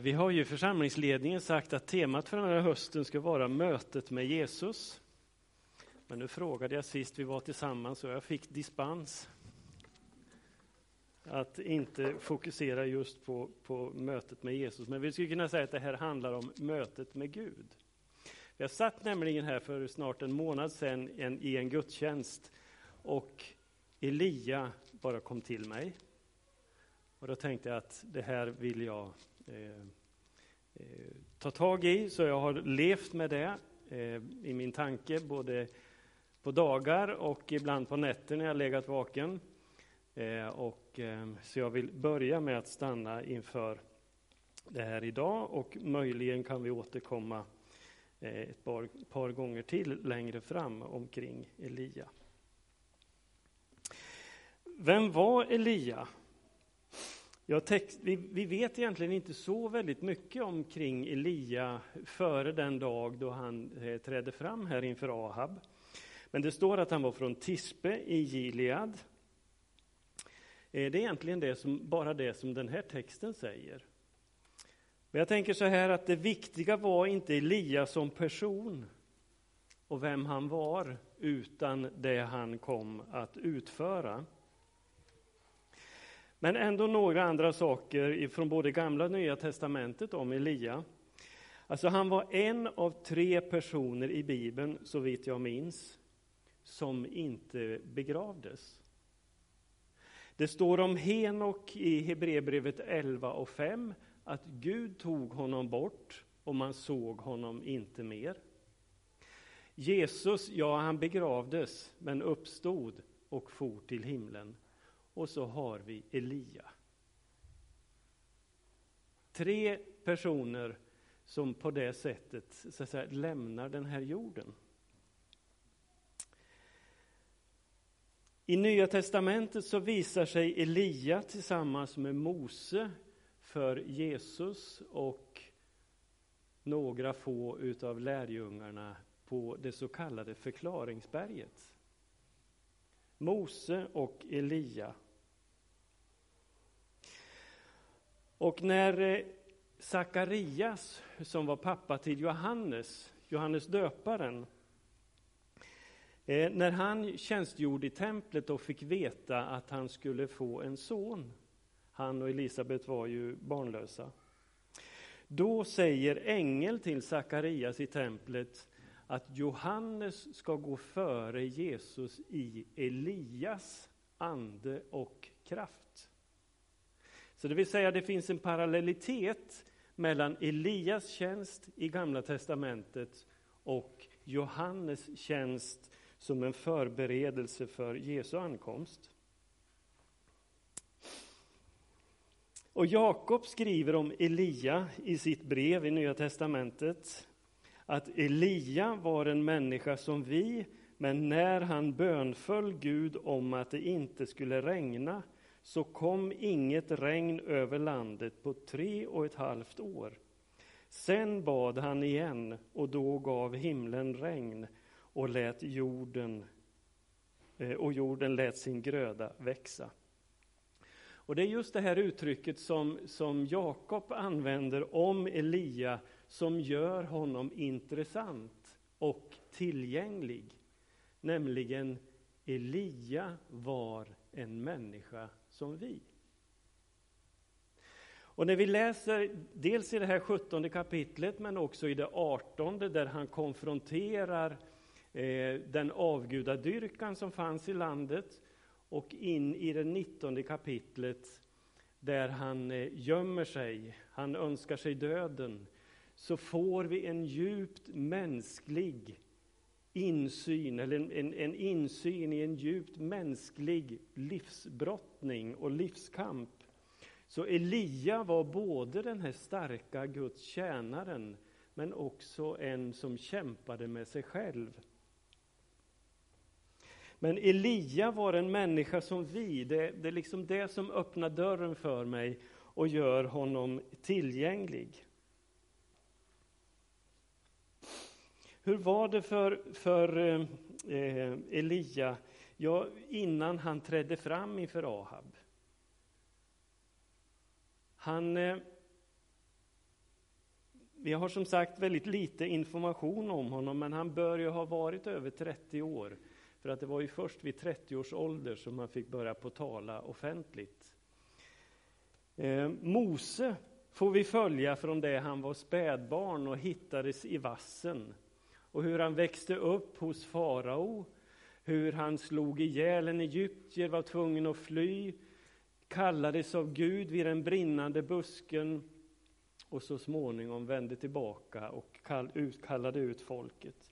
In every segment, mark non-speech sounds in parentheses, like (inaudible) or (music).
Vi har ju i församlingsledningen sagt att temat för den här hösten ska vara mötet med Jesus. Men nu frågade jag sist vi var tillsammans och jag fick dispens. Att inte fokusera just på, på mötet med Jesus. Men vi skulle kunna säga att det här handlar om mötet med Gud. Jag satt nämligen här för snart en månad sedan en, i en gudstjänst och Elia bara kom till mig. Och då tänkte jag att det här vill jag Eh, eh, ta tag i, så jag har levt med det eh, i min tanke, både på dagar och ibland på nätter när jag legat vaken. Eh, och, eh, så jag vill börja med att stanna inför det här idag och möjligen kan vi återkomma eh, ett par, par gånger till längre fram omkring Elia. Vem var Elia? Ja, text, vi, vi, vet egentligen inte så väldigt mycket omkring Elia före den dag då han eh, trädde fram här inför Ahab. Men det står att han var från Tispe i Gilead. Eh, det är egentligen det som, bara det som den här texten säger. Men jag tänker så här att det viktiga var inte Elia som person och vem han var, utan det han kom att utföra. Men ändå några andra saker från både Gamla och Nya testamentet om Elia. Alltså han var en av tre personer i Bibeln, så vitt jag minns, som inte begravdes. Det står om Henok i Hebreerbrevet 11 och 5 att Gud tog honom bort och man såg honom inte mer. Jesus, ja, han begravdes men uppstod och for till himlen. Och så har vi Elia. Tre personer som på det sättet så att säga, lämnar den här jorden. I Nya testamentet så visar sig Elia tillsammans med Mose för Jesus och några få utav lärjungarna på det så kallade förklaringsberget. Mose och Elia Och när eh, Sakarias, som var pappa till Johannes, Johannes döparen, eh, när han tjänstgjorde i templet och fick veta att han skulle få en son, han och Elisabet var ju barnlösa, då säger ängel till Sakarias i templet att Johannes ska gå före Jesus i Elias ande och kraft. Så det vill säga, det finns en parallellitet mellan Elias tjänst i Gamla testamentet och Johannes tjänst som en förberedelse för Jesu ankomst. Och Jakob skriver om Elia i sitt brev i Nya testamentet att Elia var en människa som vi, men när han bönföll Gud om att det inte skulle regna så kom inget regn över landet på tre och ett halvt år. Sen bad han igen, och då gav himlen regn och lät jorden eh, och jorden lät sin gröda växa. Och Det är just det här uttrycket som, som Jakob använder om Elia som gör honom intressant och tillgänglig. Nämligen Elia var en människa som vi. Och när vi läser dels i det här 17 kapitlet men också i det 18 där han konfronterar eh, den avgudadyrkan som fanns i landet och in i det 19 kapitlet där han eh, gömmer sig, han önskar sig döden, så får vi en djupt mänsklig insyn, eller en, en, en, insyn i en djupt mänsklig livsbrottning och livskamp. Så Elia var både den här starka Guds tjänaren, men också en som kämpade med sig själv. Men Elia var en människa som vi, det, det är liksom det som öppnar dörren för mig och gör honom tillgänglig. Hur var det för, för eh, Elia ja, innan han trädde fram inför Ahab? Han, eh, vi har som sagt väldigt lite information om honom, men han bör ju ha varit över 30 år. För att det var ju först vid 30 års ålder som han fick börja på tala offentligt. Eh, Mose får vi följa från det han var spädbarn och hittades i vassen. Och hur han växte upp hos farao, hur han slog ihjäl en egyptier, var tvungen att fly, kallades av Gud vid den brinnande busken och så småningom vände tillbaka och kallade ut folket.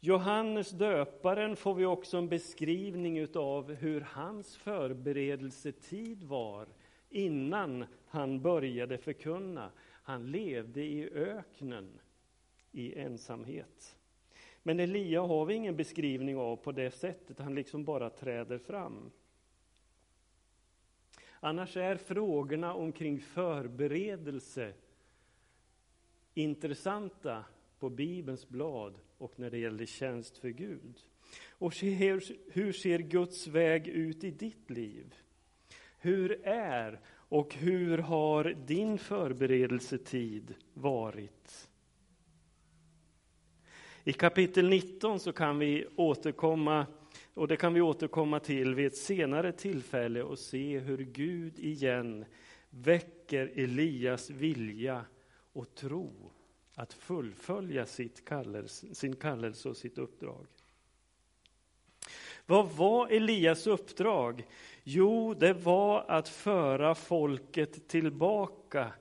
Johannes döparen får vi också en beskrivning av hur hans förberedelsetid var innan han började förkunna. Han levde i öknen i ensamhet. Men Elia har vi ingen beskrivning av på det sättet, han liksom bara träder fram. Annars är frågorna omkring förberedelse intressanta på Bibelns blad och när det gäller tjänst för Gud. Och hur ser Guds väg ut i ditt liv? Hur är och hur har din förberedelsetid varit? I kapitel 19 så kan vi återkomma, och det kan vi återkomma till vid ett senare tillfälle och se hur Gud igen väcker Elias vilja och tro att fullfölja sitt kallelse, sin kallelse och sitt uppdrag. Vad var Elias uppdrag? Jo, det var att föra folket tillbaka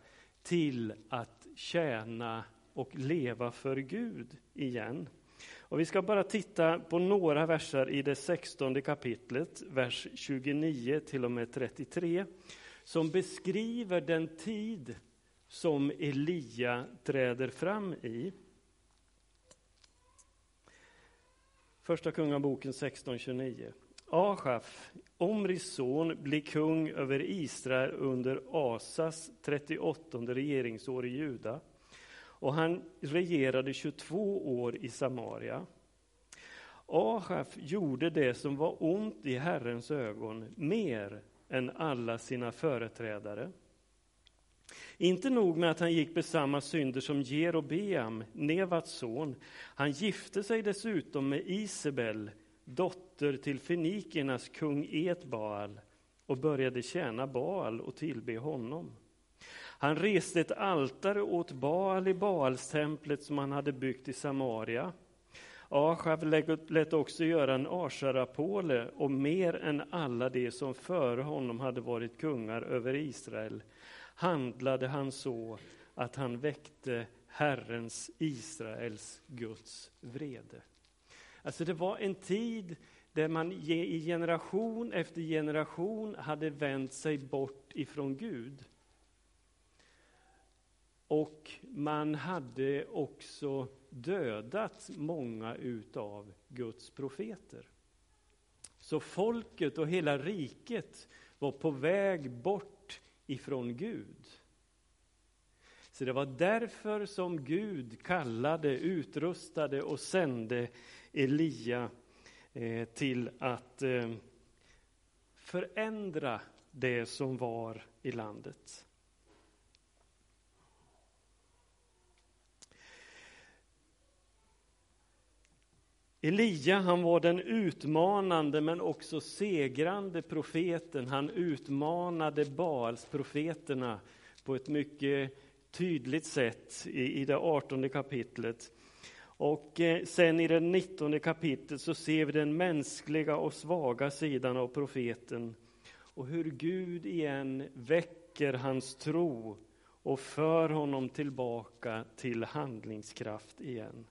till att tjäna och leva för Gud igen. Och vi ska bara titta på några verser i det 16 kapitlet, vers 29 till och med 33, som beskriver den tid som Elia träder fram i. Första Kungaboken 16.29. Achaf, Omris son, blir kung över Israel under Asas 38 regeringsår i Juda och han regerade 22 år i Samaria. Achaf gjorde det som var ont i Herrens ögon mer än alla sina företrädare. Inte nog med att han gick med samma synder som Jerobeam, Nevats son. Han gifte sig dessutom med Isabel, dotter till Fenikernas kung Etbaal och började tjäna Baal och tillbe honom. Han reste ett altare åt Baal i Baalstemplet som han hade byggt i Samaria. Achav lät också göra en asharapåle och mer än alla de som före honom hade varit kungar över Israel handlade han så att han väckte Herrens, Israels, Guds vrede. Alltså det var en tid där man i generation efter generation hade vänt sig bort ifrån Gud. Och man hade också dödat många utav Guds profeter. Så folket och hela riket var på väg bort ifrån Gud. Så det var därför som Gud kallade, utrustade och sände Elia eh, till att eh, förändra det som var i landet. Elia han var den utmanande men också segrande profeten. Han utmanade Baals profeterna på ett mycket tydligt sätt i, i det artonde kapitlet. Och eh, sen i det nittonde kapitlet så ser vi den mänskliga och svaga sidan av profeten och hur Gud igen väcker hans tro och för honom tillbaka till handlingskraft igen.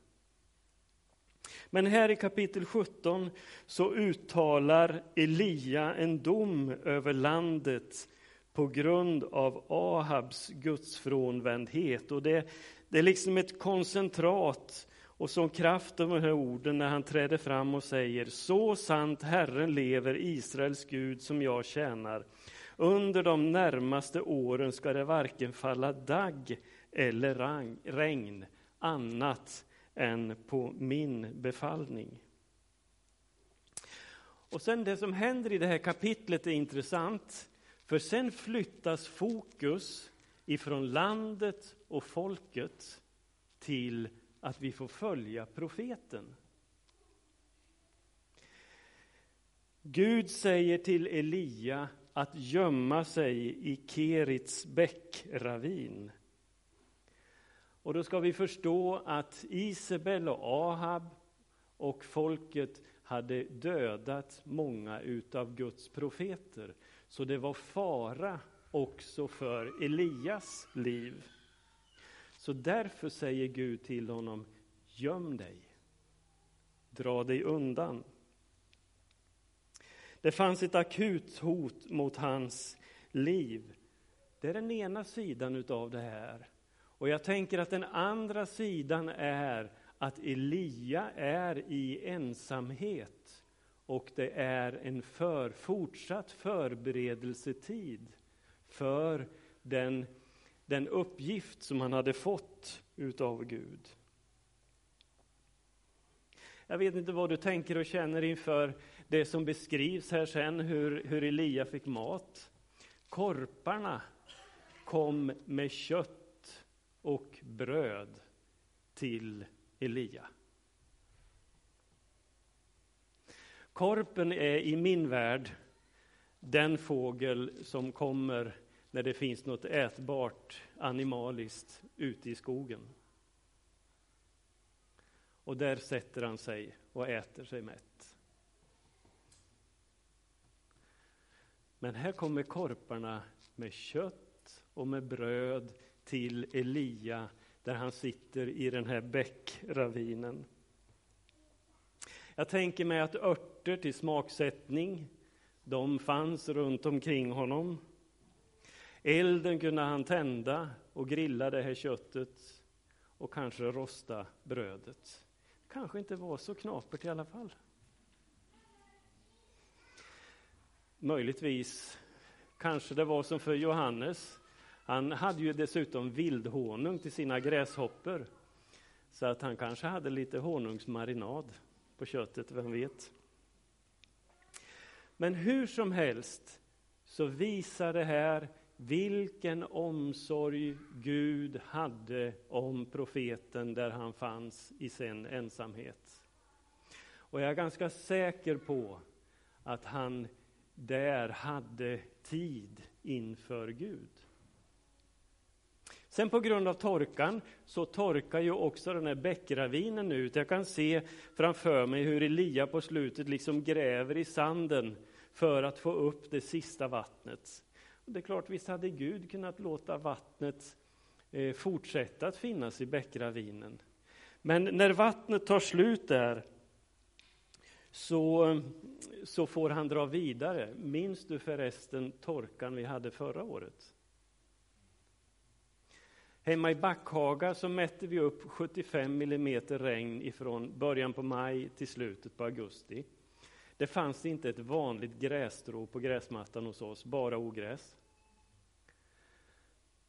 Men här i kapitel 17 så uttalar Elia en dom över landet på grund av Ahabs gudsfrånvändhet. Och det, det är liksom ett koncentrat och som kraft av de här orden när han träder fram och säger Så sant Herren lever, Israels Gud, som jag tjänar. Under de närmaste åren ska det varken falla dagg eller regn annat än på min befallning. Och sen det som händer i det här kapitlet är intressant, för sen flyttas fokus ifrån landet och folket till att vi får följa profeten. Gud säger till Elia att gömma sig i Kerits bäckravin. Och då ska vi förstå att Isabel och Ahab och folket hade dödat många utav Guds profeter. Så det var fara också för Elias liv. Så därför säger Gud till honom, göm dig, dra dig undan. Det fanns ett akut hot mot hans liv. Det är den ena sidan utav det här. Och jag tänker att den andra sidan är att Elia är i ensamhet och det är en för, fortsatt förberedelsetid för den, den uppgift som han hade fått utav Gud. Jag vet inte vad du tänker och känner inför det som beskrivs här sen, hur, hur Elia fick mat. Korparna kom med kött och bröd till Elia. Korpen är i min värld den fågel som kommer när det finns något ätbart animaliskt ute i skogen. Och där sätter han sig och äter sig mätt. Men här kommer korparna med kött och med bröd till Elia där han sitter i den här bäckravinen. Jag tänker mig att örter till smaksättning, de fanns runt omkring honom. Elden kunde han tända och grilla det här köttet och kanske rosta brödet. Kanske inte var så knapert i alla fall. Möjligtvis kanske det var som för Johannes. Han hade ju dessutom vildhonung till sina gräshoppor. Så att han kanske hade lite honungsmarinad på köttet, vem vet? Men hur som helst så visar det här vilken omsorg Gud hade om profeten där han fanns i sin ensamhet. Och jag är ganska säker på att han där hade tid inför Gud. Sen på grund av torkan så torkar ju också den här bäckravinen ut. Jag kan se framför mig hur Elia på slutet liksom gräver i sanden för att få upp det sista vattnet. Och det är klart, visst hade Gud kunnat låta vattnet eh, fortsätta att finnas i bäckravinen. Men när vattnet tar slut där så, så får han dra vidare. Minns du förresten torkan vi hade förra året? Hemma i Backhaga så mätte vi upp 75 mm regn ifrån början på maj till slutet på augusti. Det fanns inte ett vanligt grässtrå på gräsmattan hos oss, bara ogräs.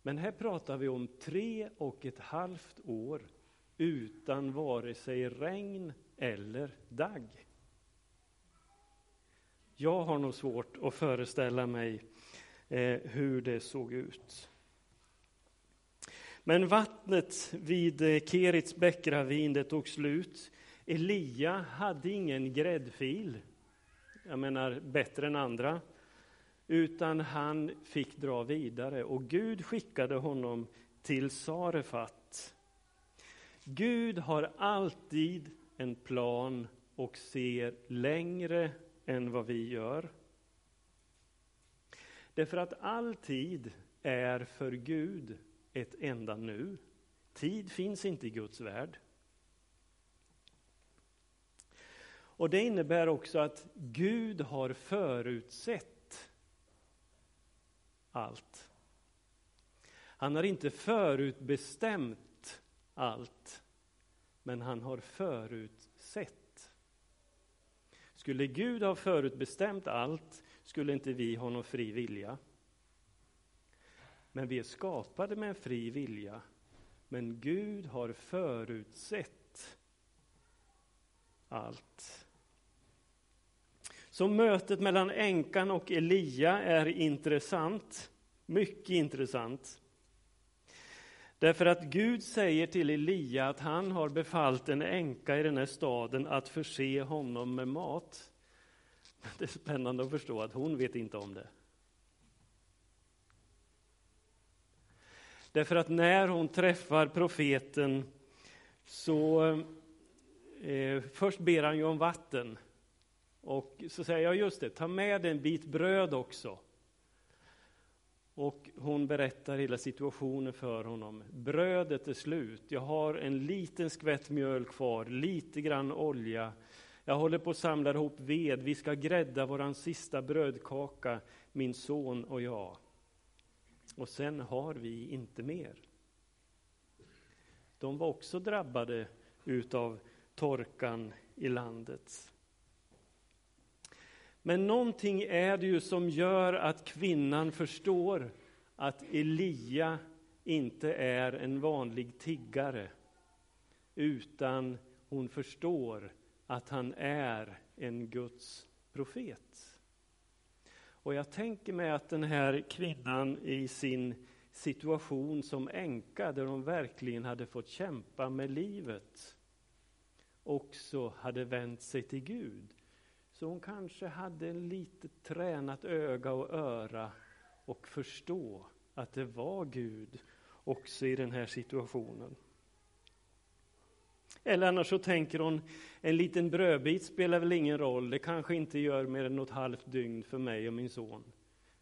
Men här pratar vi om tre och ett halvt år utan vare sig regn eller dagg. Jag har nog svårt att föreställa mig eh, hur det såg ut. Men vattnet vid eh, Kerits bäckravin det tog slut. Elia hade ingen gräddfil, jag menar bättre än andra, utan han fick dra vidare och Gud skickade honom till Sarefat. Gud har alltid en plan och ser längre än vad vi gör. Därför att all tid är för Gud ett enda nu. Tid finns inte i Guds värld. Och det innebär också att Gud har förutsett allt. Han har inte förutbestämt allt, men han har förutsett. Skulle Gud ha förutbestämt allt skulle inte vi ha någon fri vilja. Men vi är skapade med en fri vilja. Men Gud har förutsett allt. Så mötet mellan änkan och Elia är intressant. Mycket intressant. Därför att Gud säger till Elia att han har befallt en änka i den här staden att förse honom med mat. (laughs) Det är spännande att förstå att hon vet inte om det. Därför att när hon träffar profeten så eh, först ber han ju om vatten. Och så säger jag just det, ta med en bit bröd också. Och hon berättar hela situationen för honom. Brödet är slut, jag har en liten skvätt mjöl kvar, lite grann olja. Jag håller på att samla ihop ved, vi ska grädda våran sista brödkaka, min son och jag. Och sen har vi inte mer. De var också drabbade utav torkan i landet. Men någonting är det ju som gör att kvinnan förstår att Elia inte är en vanlig tiggare, utan hon förstår att han är en Guds profet. Och jag tänker mig att den här kvinnan i sin situation som änka, där hon verkligen hade fått kämpa med livet, också hade vänt sig till Gud. Så hon kanske hade en lite tränat öga och öra och förstå att det var Gud också i den här situationen. Eller annars så tänker hon, en liten brödbit spelar väl ingen roll, det kanske inte gör mer än något halvt dygn för mig och min son.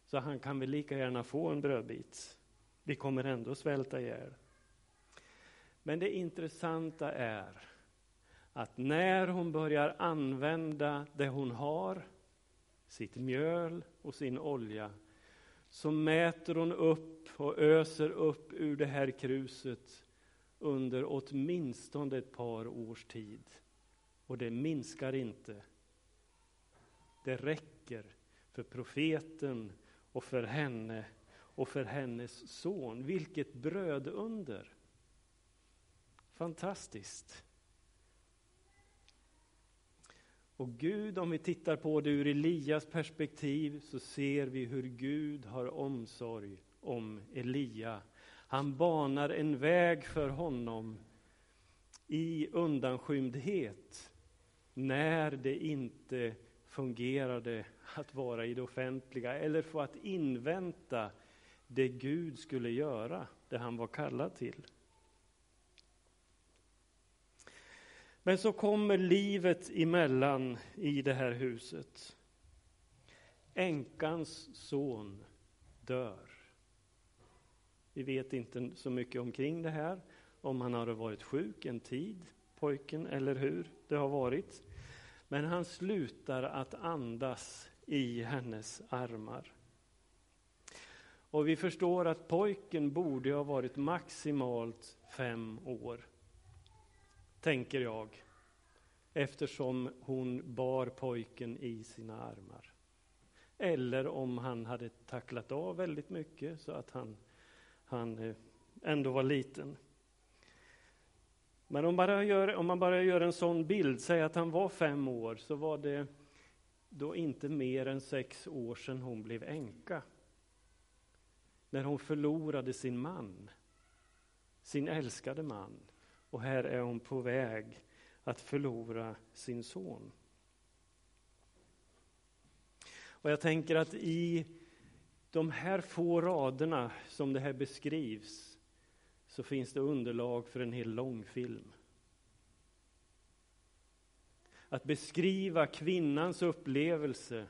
Så han kan väl lika gärna få en brödbit. Vi kommer ändå svälta ihjäl. Men det intressanta är att när hon börjar använda det hon har, sitt mjöl och sin olja, så mäter hon upp och öser upp ur det här kruset under åtminstone ett par års tid. Och det minskar inte. Det räcker för profeten och för henne och för hennes son. Vilket brödunder! Fantastiskt! Och Gud, om vi tittar på det ur Elias perspektiv, så ser vi hur Gud har omsorg om Elia. Han banar en väg för honom i undanskymdhet, när det inte fungerade att vara i det offentliga, eller få att invänta det Gud skulle göra, det han var kallad till. Men så kommer livet emellan i det här huset. Änkans son dör. Vi vet inte så mycket omkring det här, om han har varit sjuk en tid, pojken, eller hur det har varit. Men han slutar att andas i hennes armar. Och vi förstår att pojken borde ha varit maximalt fem år tänker jag, eftersom hon bar pojken i sina armar. Eller om han hade tacklat av väldigt mycket så att han, han eh, ändå var liten. Men om, bara gör, om man bara gör en sån bild, säg att han var fem år, så var det då inte mer än sex år sedan hon blev änka. När hon förlorade sin man, sin älskade man. Och här är hon på väg att förlora sin son. Och jag tänker att i de här få raderna som det här beskrivs så finns det underlag för en hel långfilm. Att beskriva kvinnans upplevelse,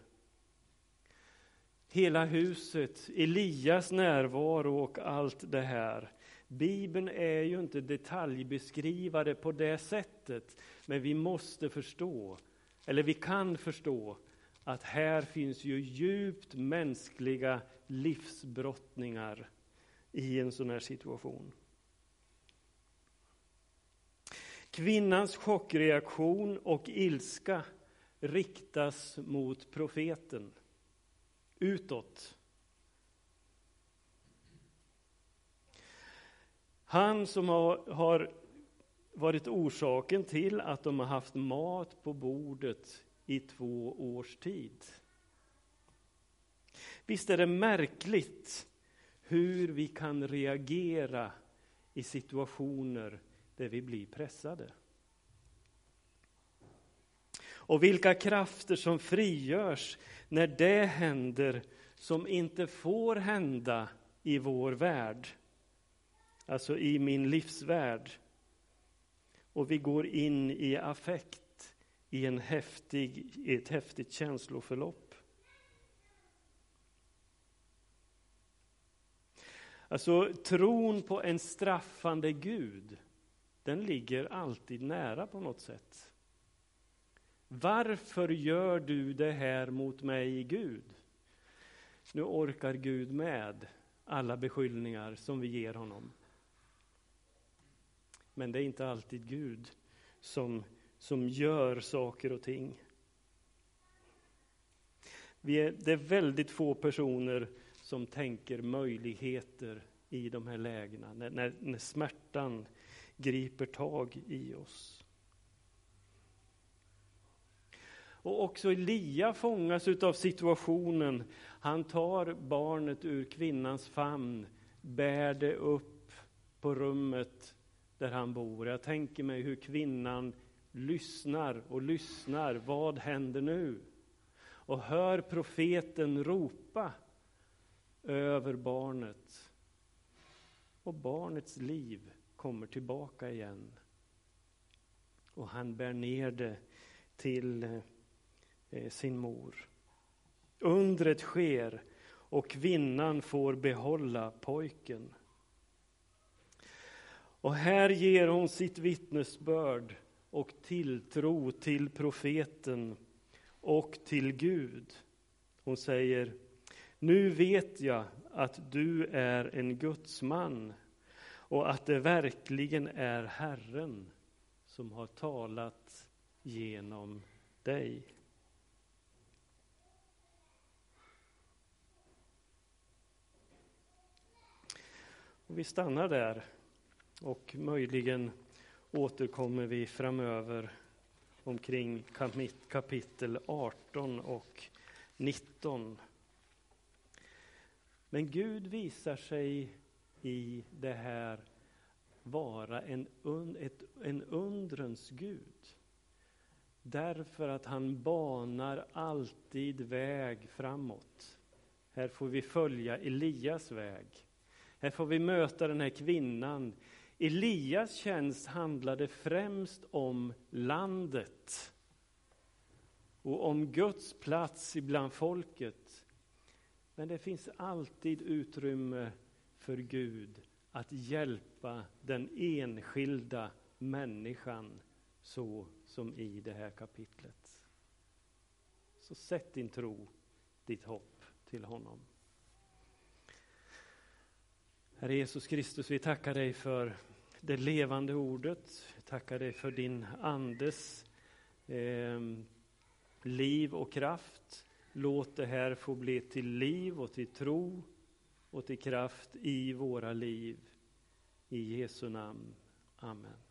hela huset, Elias närvaro och allt det här Bibeln är ju inte detaljbeskrivare på det sättet, men vi måste förstå, eller vi kan förstå, att här finns ju djupt mänskliga livsbrottningar i en sån här situation. Kvinnans chockreaktion och ilska riktas mot profeten utåt. Han som har, varit orsaken till att de har haft mat på bordet i två års tid. Visst är det märkligt hur vi kan reagera i situationer där vi blir pressade. Och vilka krafter som frigörs när det händer som inte får hända i vår värld. Alltså i min livsvärld. Och vi går in i affekt, i, en häftig, ett häftigt känsloförlopp. Alltså tron på en straffande Gud, den ligger alltid nära på något sätt. Varför gör du det här mot mig, Gud? Nu orkar Gud med alla beskyllningar som vi ger honom. Men det är inte alltid Gud som, som gör saker och ting. Vi är, det är väldigt få personer som tänker möjligheter i de här lägena, när, när, när smärtan griper tag i oss. Och också Elia fångas av situationen. Han tar barnet ur kvinnans famn, bär det upp på rummet där han bor. Jag tänker mig hur kvinnan lyssnar och lyssnar. Vad händer nu? Och hör profeten ropa över barnet. Och barnets liv kommer tillbaka igen. Och han bär ner det till eh, sin mor. Undret sker och kvinnan får behålla pojken. Och här ger hon sitt vittnesbörd och tilltro till profeten och till Gud. Hon säger, nu vet jag att du är en gudsman och att det verkligen är Herren som har talat genom dig. Och vi stannar där och möjligen återkommer vi framöver omkring kapitel 18 och 19. Men Gud visar sig i det här vara en, un, ett, en undrens Gud. Därför att han banar alltid väg framåt. Här får vi följa Elias väg. Här får vi möta den här kvinnan. Elias tjänst handlade främst om landet och om Guds plats ibland folket. Men det finns alltid utrymme för Gud att hjälpa den enskilda människan så som i det här kapitlet. Så sätt din tro, ditt hopp till honom. Herre Jesus Kristus, vi tackar dig för det levande ordet. Jag tackar dig för din Andes eh, liv och kraft. Låt det här få bli till liv och till tro och till kraft i våra liv. I Jesu namn. Amen.